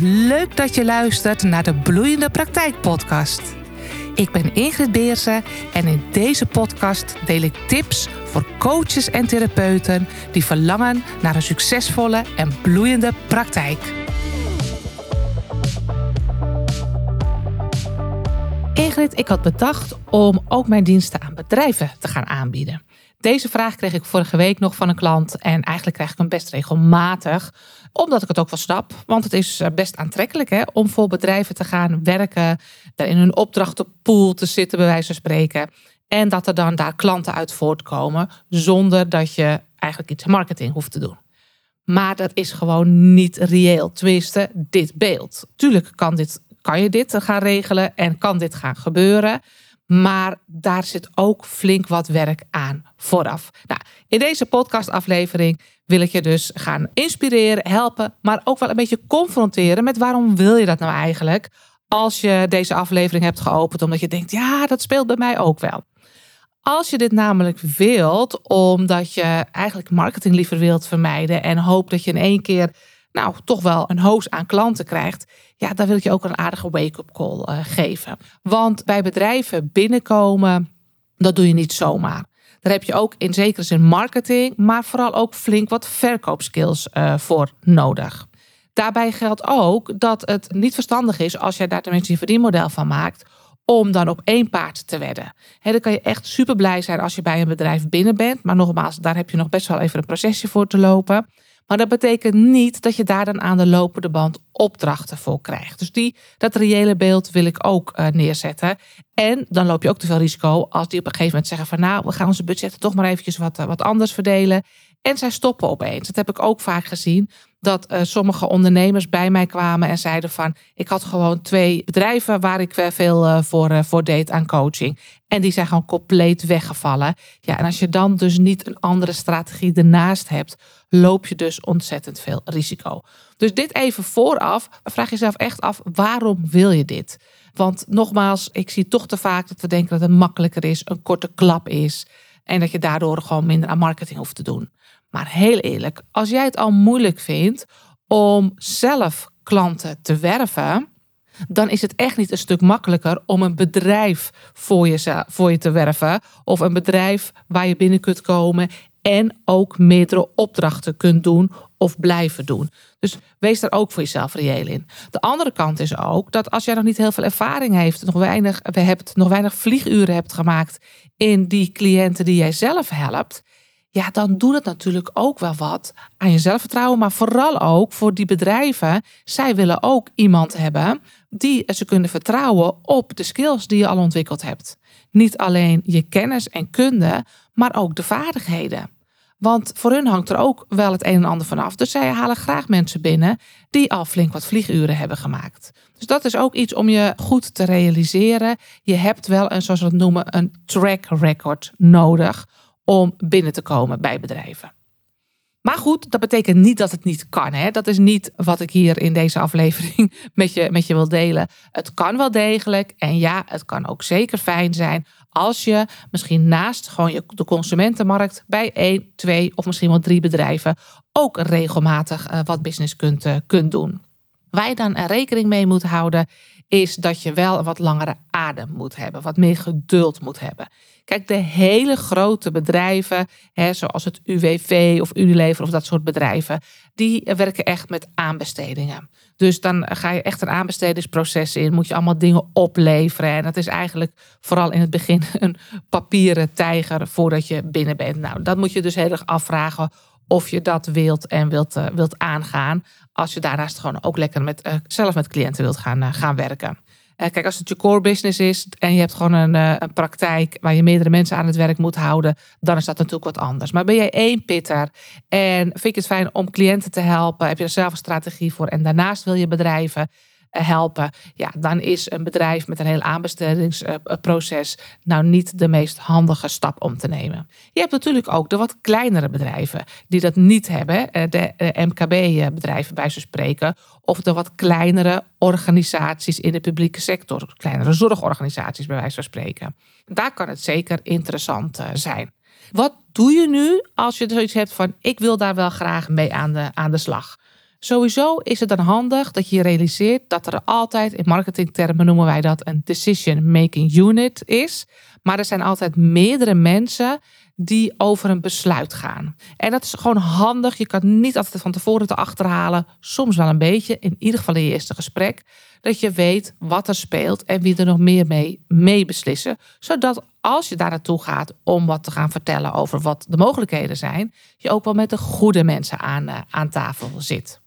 Leuk dat je luistert naar de Bloeiende Praktijk Podcast. Ik ben Ingrid Beersen en in deze podcast deel ik tips voor coaches en therapeuten die verlangen naar een succesvolle en bloeiende praktijk. Ingrid, ik had bedacht om ook mijn diensten aan bedrijven te gaan aanbieden. Deze vraag kreeg ik vorige week nog van een klant en eigenlijk krijg ik hem best regelmatig, omdat ik het ook wel snap. Want het is eh, best aantrekkelijk hè, om voor bedrijven te gaan werken, daar in hun opdrachtenpool te zitten, bij wijze van spreken. En dat er dan daar klanten uit voortkomen, zonder dat je eigenlijk iets marketing hoeft te doen. Maar dat is gewoon niet reëel. Tenminste, dit beeld. Tuurlijk kan, dit, kan je dit gaan regelen en kan dit gaan gebeuren. Maar daar zit ook flink wat werk aan vooraf. Nou, in deze podcastaflevering wil ik je dus gaan inspireren, helpen, maar ook wel een beetje confronteren met waarom wil je dat nou eigenlijk? Als je deze aflevering hebt geopend omdat je denkt, ja, dat speelt bij mij ook wel. Als je dit namelijk wilt, omdat je eigenlijk marketing liever wilt vermijden en hoopt dat je in één keer nou toch wel een hoos aan klanten krijgt, ja, dan wil ik je ook een aardige wake-up call uh, geven. Want bij bedrijven binnenkomen, dat doe je niet zomaar. Daar heb je ook in zekere zin marketing, maar vooral ook flink wat verkoopskills uh, voor nodig. Daarbij geldt ook dat het niet verstandig is als jij daar tenminste een verdienmodel van maakt, om dan op één paard te wedden. Dan kan je echt super blij zijn als je bij een bedrijf binnen bent. Maar nogmaals, daar heb je nog best wel even een procesje voor te lopen. Maar dat betekent niet dat je daar dan aan de lopende band opdrachten voor krijgt. Dus die, dat reële beeld wil ik ook uh, neerzetten. En dan loop je ook te veel risico als die op een gegeven moment zeggen van nou, we gaan onze budgetten toch maar eventjes wat, uh, wat anders verdelen. En zij stoppen opeens. Dat heb ik ook vaak gezien. Dat uh, sommige ondernemers bij mij kwamen en zeiden van... ik had gewoon twee bedrijven waar ik veel uh, voor, voor deed aan coaching. En die zijn gewoon compleet weggevallen. Ja, en als je dan dus niet een andere strategie ernaast hebt... loop je dus ontzettend veel risico. Dus dit even vooraf. Vraag jezelf echt af, waarom wil je dit? Want nogmaals, ik zie toch te vaak dat we denken dat het makkelijker is... een korte klap is... En dat je daardoor gewoon minder aan marketing hoeft te doen. Maar heel eerlijk, als jij het al moeilijk vindt om zelf klanten te werven, dan is het echt niet een stuk makkelijker om een bedrijf voor je, voor je te werven. Of een bedrijf waar je binnen kunt komen en ook meerdere opdrachten kunt doen of blijven doen. Dus wees daar ook voor jezelf reëel in. De andere kant is ook dat als jij nog niet heel veel ervaring heeft, nog weinig, hebt, nog weinig vlieguren hebt gemaakt in die cliënten die jij zelf helpt, ja, dan doet het natuurlijk ook wel wat aan je zelfvertrouwen, maar vooral ook voor die bedrijven. Zij willen ook iemand hebben die ze kunnen vertrouwen op de skills die je al ontwikkeld hebt. Niet alleen je kennis en kunde, maar ook de vaardigheden. Want voor hun hangt er ook wel het een en ander vanaf. Dus zij halen graag mensen binnen die al flink wat vlieguren hebben gemaakt. Dus dat is ook iets om je goed te realiseren. Je hebt wel een, zoals we het noemen, een track record nodig om binnen te komen bij bedrijven. Maar goed, dat betekent niet dat het niet kan. Hè? Dat is niet wat ik hier in deze aflevering met je, met je wil delen. Het kan wel degelijk. En ja, het kan ook zeker fijn zijn als je misschien naast gewoon de consumentenmarkt bij één, twee of misschien wel drie bedrijven ook regelmatig uh, wat business kunt, uh, kunt doen. Waar je dan rekening mee moet houden, is dat je wel een wat langere adem moet hebben, wat meer geduld moet hebben. Kijk, de hele grote bedrijven, hè, zoals het UWV of Unilever of dat soort bedrijven, die werken echt met aanbestedingen. Dus dan ga je echt een aanbestedingsproces in, moet je allemaal dingen opleveren. En dat is eigenlijk vooral in het begin een papieren tijger voordat je binnen bent. Nou, dat moet je dus heel erg afvragen of je dat wilt en wilt, uh, wilt aangaan. Als je daarnaast gewoon ook lekker met, uh, zelf met cliënten wilt gaan, uh, gaan werken. kijk, als het je core business is en je hebt gewoon een, een praktijk waar je meerdere mensen aan het werk moet houden, dan is dat natuurlijk wat anders. Maar ben jij één pitter en vind je het fijn om cliënten te helpen, heb je er zelf een strategie voor en daarnaast wil je bedrijven eh, helpen, ja, dan is een bedrijf met een heel aanbestedingsproces nou niet de meest handige stap om te nemen. Je hebt natuurlijk ook de wat kleinere bedrijven die dat niet hebben, eh, de MKB-bedrijven bij ze spreken, of de wat kleinere organisaties in de publieke sector, kleinere zorgorganisaties bij wijze van spreken. Daar kan het zeker interessant eh, zijn. Wat doe je nu als je zoiets hebt van ik wil daar wel graag mee aan de, aan de slag? Sowieso is het dan handig dat je realiseert dat er altijd, in marketingtermen noemen wij dat een decision making unit is. Maar er zijn altijd meerdere mensen die over een besluit gaan. En dat is gewoon handig. Je kan niet altijd van tevoren te achterhalen. Soms wel een beetje, in ieder geval in je eerste gesprek. Dat je weet wat er speelt en wie er nog meer mee, mee beslissen. Zodat als je daar naartoe gaat om wat te gaan vertellen over wat de mogelijkheden zijn, je ook wel met de goede mensen aan, eh, aan tafel zit.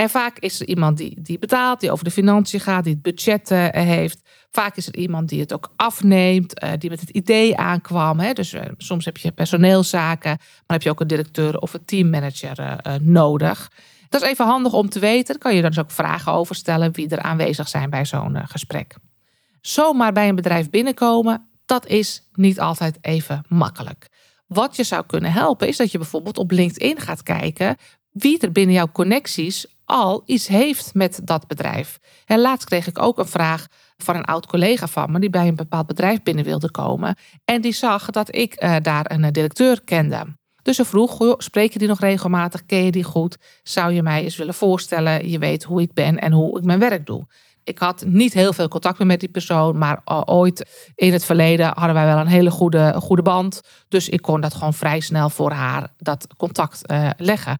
En vaak is er iemand die, die betaalt, die over de financiën gaat, die het budget uh, heeft. Vaak is er iemand die het ook afneemt, uh, die met het idee aankwam. Hè. Dus uh, soms heb je personeelszaken, maar heb je ook een directeur of een teammanager nodig. Dat is even handig om te weten. Daar kan je dan dus ook vragen over stellen wie er aanwezig zijn bij zo'n gesprek. Zomaar bij een bedrijf binnenkomen, dat is niet altijd even makkelijk. Wat je zou kunnen helpen is dat je bijvoorbeeld op LinkedIn gaat kijken wie er binnen jouw connecties al iets heeft met dat bedrijf. En laatst kreeg ik ook een vraag van een oud collega van me die bij een bepaald bedrijf binnen wilde komen. En die zag dat ik uh, daar een directeur kende. Dus ze vroeg, spreek je die nog regelmatig? Ken je die goed? Zou je mij eens willen voorstellen? Je weet hoe ik ben en hoe ik mijn werk doe. Ik had niet heel veel contact meer met die persoon, maar ooit in het verleden hadden wij wel een hele goede, goede band. Dus ik kon dat gewoon vrij snel voor haar dat contact uh, leggen.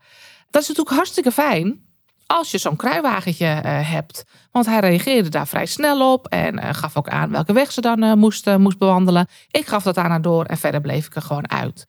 Dat is natuurlijk hartstikke fijn als je zo'n kruiwagentje uh, hebt. Want hij reageerde daar vrij snel op en uh, gaf ook aan welke weg ze dan uh, moest, moest bewandelen. Ik gaf dat aan haar door en verder bleef ik er gewoon uit.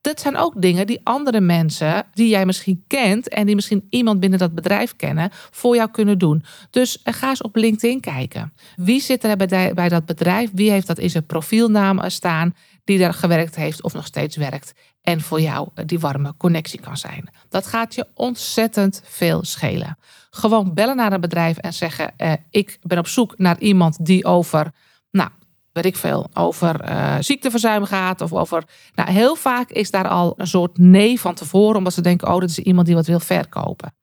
Dat zijn ook dingen die andere mensen die jij misschien kent en die misschien iemand binnen dat bedrijf kennen, voor jou kunnen doen. Dus ga eens op LinkedIn kijken. Wie zit er bij, bij dat bedrijf? Wie heeft dat in zijn profielnaam staan? Die daar gewerkt heeft of nog steeds werkt en voor jou die warme connectie kan zijn. Dat gaat je ontzettend veel schelen. Gewoon bellen naar een bedrijf en zeggen: eh, Ik ben op zoek naar iemand die over, nou, weet ik veel, over uh, ziekteverzuim gaat. Of over. Nou, heel vaak is daar al een soort nee van tevoren, omdat ze denken: Oh, dat is iemand die wat wil verkopen.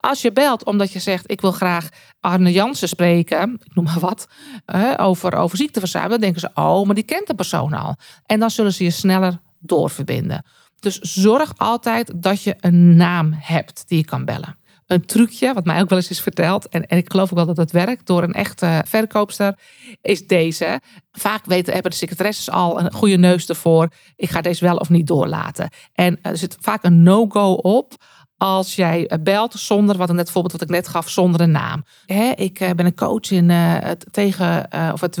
Als je belt omdat je zegt: Ik wil graag Arne Jansen spreken, ik noem maar wat, over, over ziekteverzuim, dan denken ze: Oh, maar die kent de persoon al. En dan zullen ze je sneller doorverbinden. Dus zorg altijd dat je een naam hebt die je kan bellen. Een trucje, wat mij ook wel eens is verteld, en, en ik geloof ook wel dat het werkt door een echte verkoopster, is deze. Vaak weten, hebben de secretaresses al een goede neus ervoor. Ik ga deze wel of niet doorlaten. En er zit vaak een no-go op als jij belt zonder, wat, net voorbeeld wat ik net gaf, zonder een naam. ik eh, ben een coach in uh, het tegen of het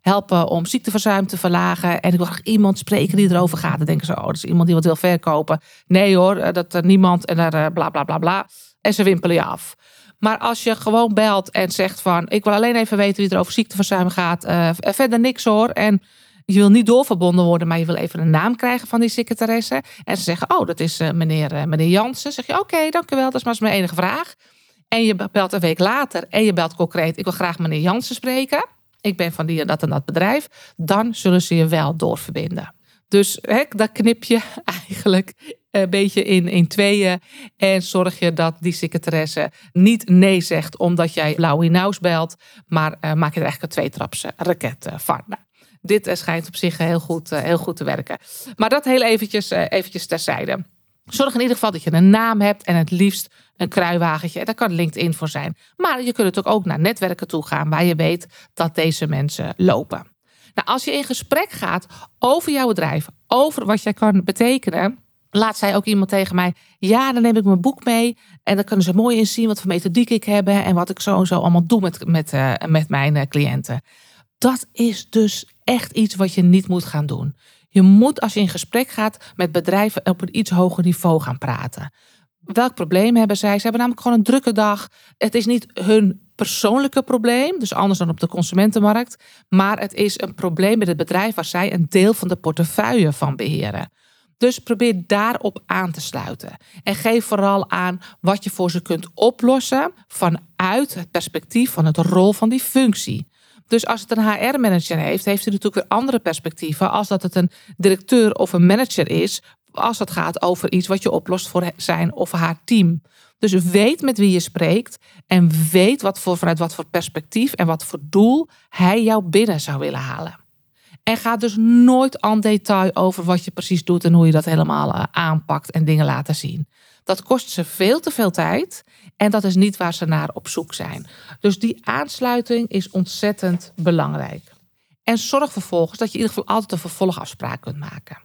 helpen om ziekteverzuim te verlagen. En ik wil graag iemand spreken die erover gaat. Dan denken ze, oh, dat is iemand die wat wil verkopen. Nee hoor, dat er niemand en daar bla bla bla bla. En ze wimpelen je af. Maar als je gewoon belt en zegt van, ik wil alleen even weten wie er over ziekteverzuim gaat. verder niks hoor. En je wil niet doorverbonden worden, maar je wil even een naam krijgen van die secretaresse. En ze zeggen, oh, dat is uh, meneer, uh, meneer Jansen. zeg je, oké, okay, dank u wel, dat is maar mijn enige vraag. En je belt een week later en je belt concreet, ik wil graag meneer Jansen spreken. Ik ben van die en dat en dat bedrijf. Dan zullen ze je wel doorverbinden. Dus hè, dat knip je eigenlijk een beetje in, in tweeën. En zorg je dat die secretaresse niet nee zegt omdat jij Lauwie Naus belt. Maar uh, maak je er eigenlijk een tweetrapse raket van. Dit eh, schijnt op zich heel goed, eh, heel goed te werken. Maar dat heel eventjes, eh, eventjes terzijde. Zorg in ieder geval dat je een naam hebt en het liefst een kruiwagentje. En daar kan LinkedIn voor zijn. Maar je kunt ook naar netwerken toe gaan waar je weet dat deze mensen lopen. Nou, als je in gesprek gaat over jouw bedrijf, over wat jij kan betekenen. Laat zei ook iemand tegen mij: Ja, dan neem ik mijn boek mee. En dan kunnen ze mooi inzien wat voor methodiek ik heb. En wat ik zo en zo allemaal doe met, met, met mijn cliënten. Dat is dus echt iets wat je niet moet gaan doen. Je moet als je in gesprek gaat met bedrijven op een iets hoger niveau gaan praten. Welk probleem hebben zij? Ze hebben namelijk gewoon een drukke dag. Het is niet hun persoonlijke probleem, dus anders dan op de consumentenmarkt, maar het is een probleem met het bedrijf waar zij een deel van de portefeuille van beheren. Dus probeer daarop aan te sluiten. En geef vooral aan wat je voor ze kunt oplossen vanuit het perspectief van het rol van die functie. Dus als het een HR-manager heeft, heeft hij natuurlijk weer andere perspectieven als dat het een directeur of een manager is, als het gaat over iets wat je oplost voor zijn of haar team. Dus weet met wie je spreekt en weet wat voor, vanuit wat voor perspectief en wat voor doel hij jou binnen zou willen halen. En ga dus nooit aan detail over wat je precies doet en hoe je dat helemaal eh, aanpakt en dingen laten zien. Dat kost ze veel te veel tijd en dat is niet waar ze naar op zoek zijn. Dus die aansluiting is ontzettend belangrijk. En zorg vervolgens dat je in ieder geval altijd een vervolgafspraak kunt maken.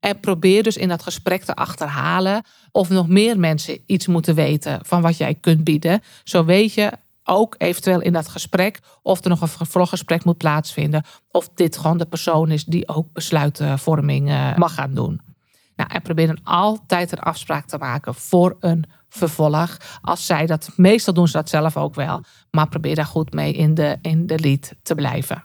En probeer dus in dat gesprek te achterhalen of nog meer mensen iets moeten weten van wat jij kunt bieden. Zo weet je ook eventueel in dat gesprek of er nog een vervolggesprek moet plaatsvinden. Of dit gewoon de persoon is die ook besluitvorming eh, mag gaan doen. Nou, en probeer dan altijd een afspraak te maken voor een vervolg. Als zij dat, meestal doen ze dat zelf ook wel. Maar probeer daar goed mee in de, in de lead te blijven.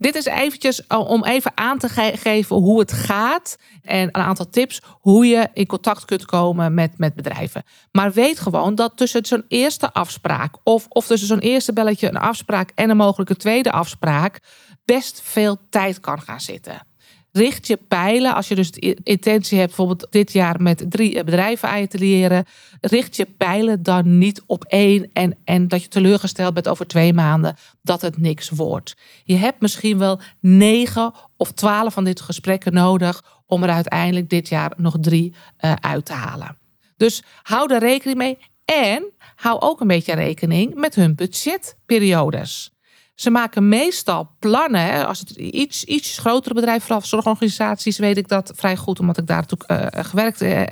Dit is eventjes om even aan te geven hoe het gaat. En een aantal tips hoe je in contact kunt komen met, met bedrijven. Maar weet gewoon dat tussen zo'n eerste afspraak of, of tussen zo'n eerste belletje een afspraak en een mogelijke tweede afspraak best veel tijd kan gaan zitten richt je pijlen, als je dus de intentie hebt, bijvoorbeeld dit jaar met drie bedrijven aan te leren, richt je pijlen dan niet op één en, en dat je teleurgesteld bent over twee maanden dat het niks wordt. Je hebt misschien wel negen of twaalf van dit gesprekken nodig om er uiteindelijk dit jaar nog drie uh, uit te halen. Dus hou er rekening mee en hou ook een beetje rekening met hun budgetperiodes. Ze maken meestal plannen. Als het iets, iets grotere bedrijf, vooral zorgorganisaties, weet ik dat vrij goed, omdat ik daar uh, gewerkt uh,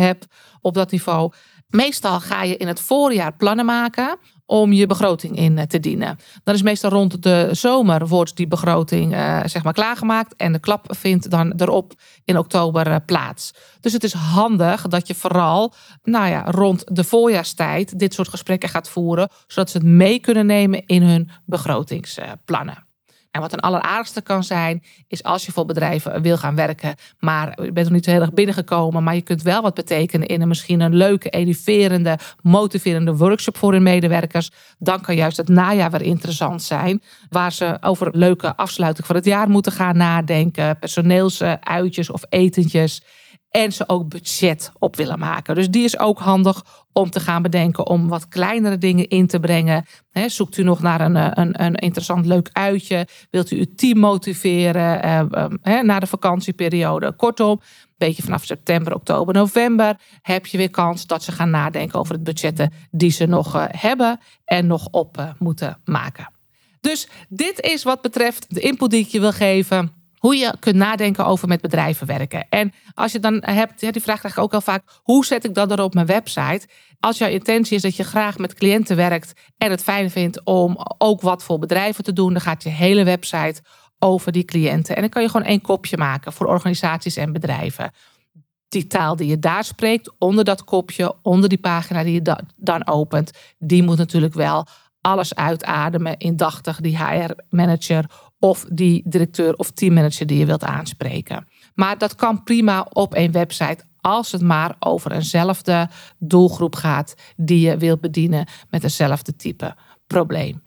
heb op dat niveau. Meestal ga je in het voorjaar plannen maken om je begroting in eh, te dienen. Dan is meestal rond de zomer wordt die begroting uh, zeg maar klaargemaakt en de klap vindt dan erop in oktober uh, plaats. Dus het is handig dat je vooral nou ja, rond de voorjaarstijd dit soort gesprekken gaat voeren, zodat ze het mee kunnen nemen in hun begrotingsplannen. En wat een alleraardigste kan zijn, is als je voor bedrijven wil gaan werken, maar je bent nog niet heel erg binnengekomen, maar je kunt wel wat betekenen in een misschien een leuke, enerverende, motiverende workshop voor hun medewerkers. Dan kan juist het najaar weer interessant zijn, waar ze over leuke afsluiting van het jaar moeten gaan nadenken, personeelsuitjes of etentjes en ze ook budget op willen maken. Dus die is ook handig om te gaan bedenken om wat kleinere dingen in te brengen. zoekt u nog naar een, eh, een, een interessant leuk uitje? Wilt u uw team motiveren uh, naar de vakantieperiode? Kortom, een beetje vanaf september, oktober, november heb je weer kans dat ze gaan nadenken over het budgetten die ze nog uh, hebben en nog op moeten maken. Dus dit is wat betreft de input die ik je wil geven hoe je kunt nadenken over met bedrijven werken. En als je dan hebt, die vraag krijg ik ook heel vaak, hoe zet ik dat er op mijn website? Als jouw intentie is dat je graag met cliënten werkt en het fijn vindt om ook wat voor bedrijven te doen, dan gaat je hele website over die cliënten. En dan kan je gewoon één kopje maken voor organisaties en bedrijven. Die taal die je daar spreekt, onder dat kopje, onder die pagina die je dan opent, die moet natuurlijk wel alles uitademen indachtig die HR-manager of die directeur of teammanager die je wilt aanspreken. Maar dat kan prima op een website als het maar over eenzelfde doelgroep gaat die je wilt bedienen met eenzelfde type probleem.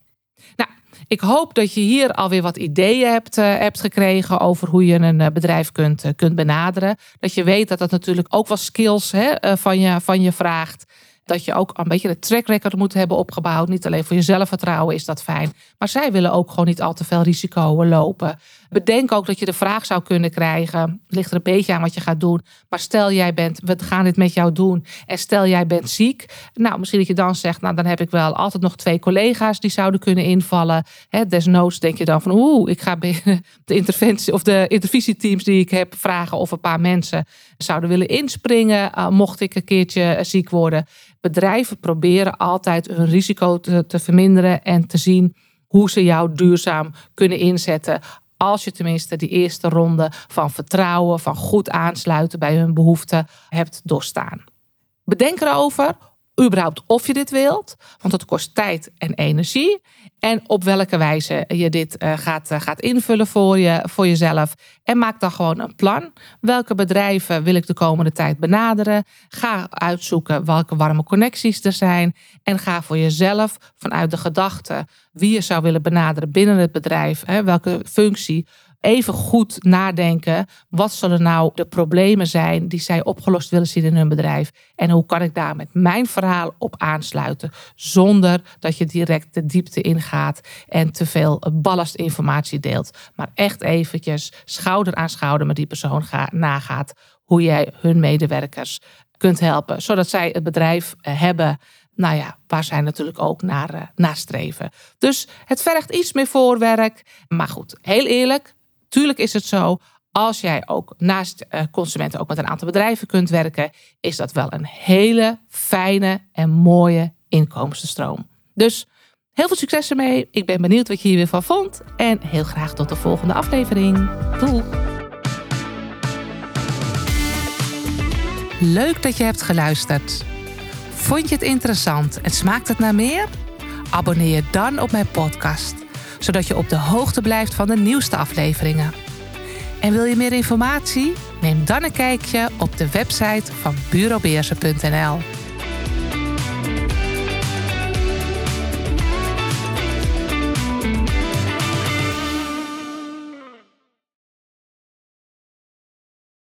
Nou, ik hoop dat je hier alweer wat ideeën hebt, uh, hebt gekregen over hoe je een uh, bedrijf kunt, uh, kunt benaderen. Dat je weet dat dat natuurlijk ook wat skills hè, van, je, van je vraagt dat je ook een beetje de track record moet hebben opgebouwd. Niet alleen voor je zelfvertrouwen is dat fijn. Maar zij willen ook gewoon niet al te veel risico lopen. Bedenk ook dat je de vraag zou kunnen krijgen. Ligt er een beetje aan wat je gaat doen. Maar stel jij bent, we gaan dit met jou doen. En stel jij bent ziek. Nou, misschien dat je dan zegt, nou dan heb ik wel altijd nog twee collega's die zouden kunnen invallen. He, desnoods denk je dan van, oeh, ik ga de interventie of de intervisieteams die ik heb vragen of een paar mensen zouden willen inspringen. Uh, mocht ik een keertje ziek worden bedrijven proberen altijd hun risico te, verminderen en te zien hoe ze jou duurzaam kunnen inzetten. Als je tenminste die eerste ronde van vertrouwen, van goed aansluiten bij hun behoeften hebt doorstaan. Bedenk erover überhaupt of je dit wilt. Want het kost tijd en energie. En op welke wijze je dit uh, gaat, uh, gaat invullen voor, je, voor jezelf. En maak dan gewoon een plan. Welke bedrijven wil ik de komende tijd benaderen? Ga uitzoeken welke warme connecties er zijn. En ga voor jezelf vanuit de gedachte wie je zou willen benaderen binnen het bedrijf. Hè, welke functie even goed nadenken. Wat zullen nou de problemen zijn die zij opgelost willen zien in hun bedrijf? En hoe kan ik daar met mijn verhaal op aansluiten? Zonder dat je direct de diepte ingaat en te veel ballastinformatie deelt. Maar echt eventjes schouder aan schouder met die persoon nagaat hoe jij hun medewerkers kunt helpen. Zodat zij het bedrijf eh, hebben nou ja, waar zij natuurlijk ook naar, uh, naar streven. Dus het vergt iets meer voorwerk. Maar goed, heel eerlijk, tuurlijk is het zo. Als jij ook naast uh, consumenten ook met een aantal bedrijven kunt werken, is dat wel een hele fijne en mooie inkomstenstroom. Dus heel veel succes ermee. Ik ben benieuwd wat je hier weer van vond. En heel graag tot de volgende aflevering. Doei! Leuk dat je hebt geluisterd. Vond je het interessant en smaakt het naar meer? Abonneer je dan op mijn podcast, zodat je op de hoogte blijft van de nieuwste afleveringen. En wil je meer informatie? Neem dan een kijkje op de website van bureaubeersen.nl.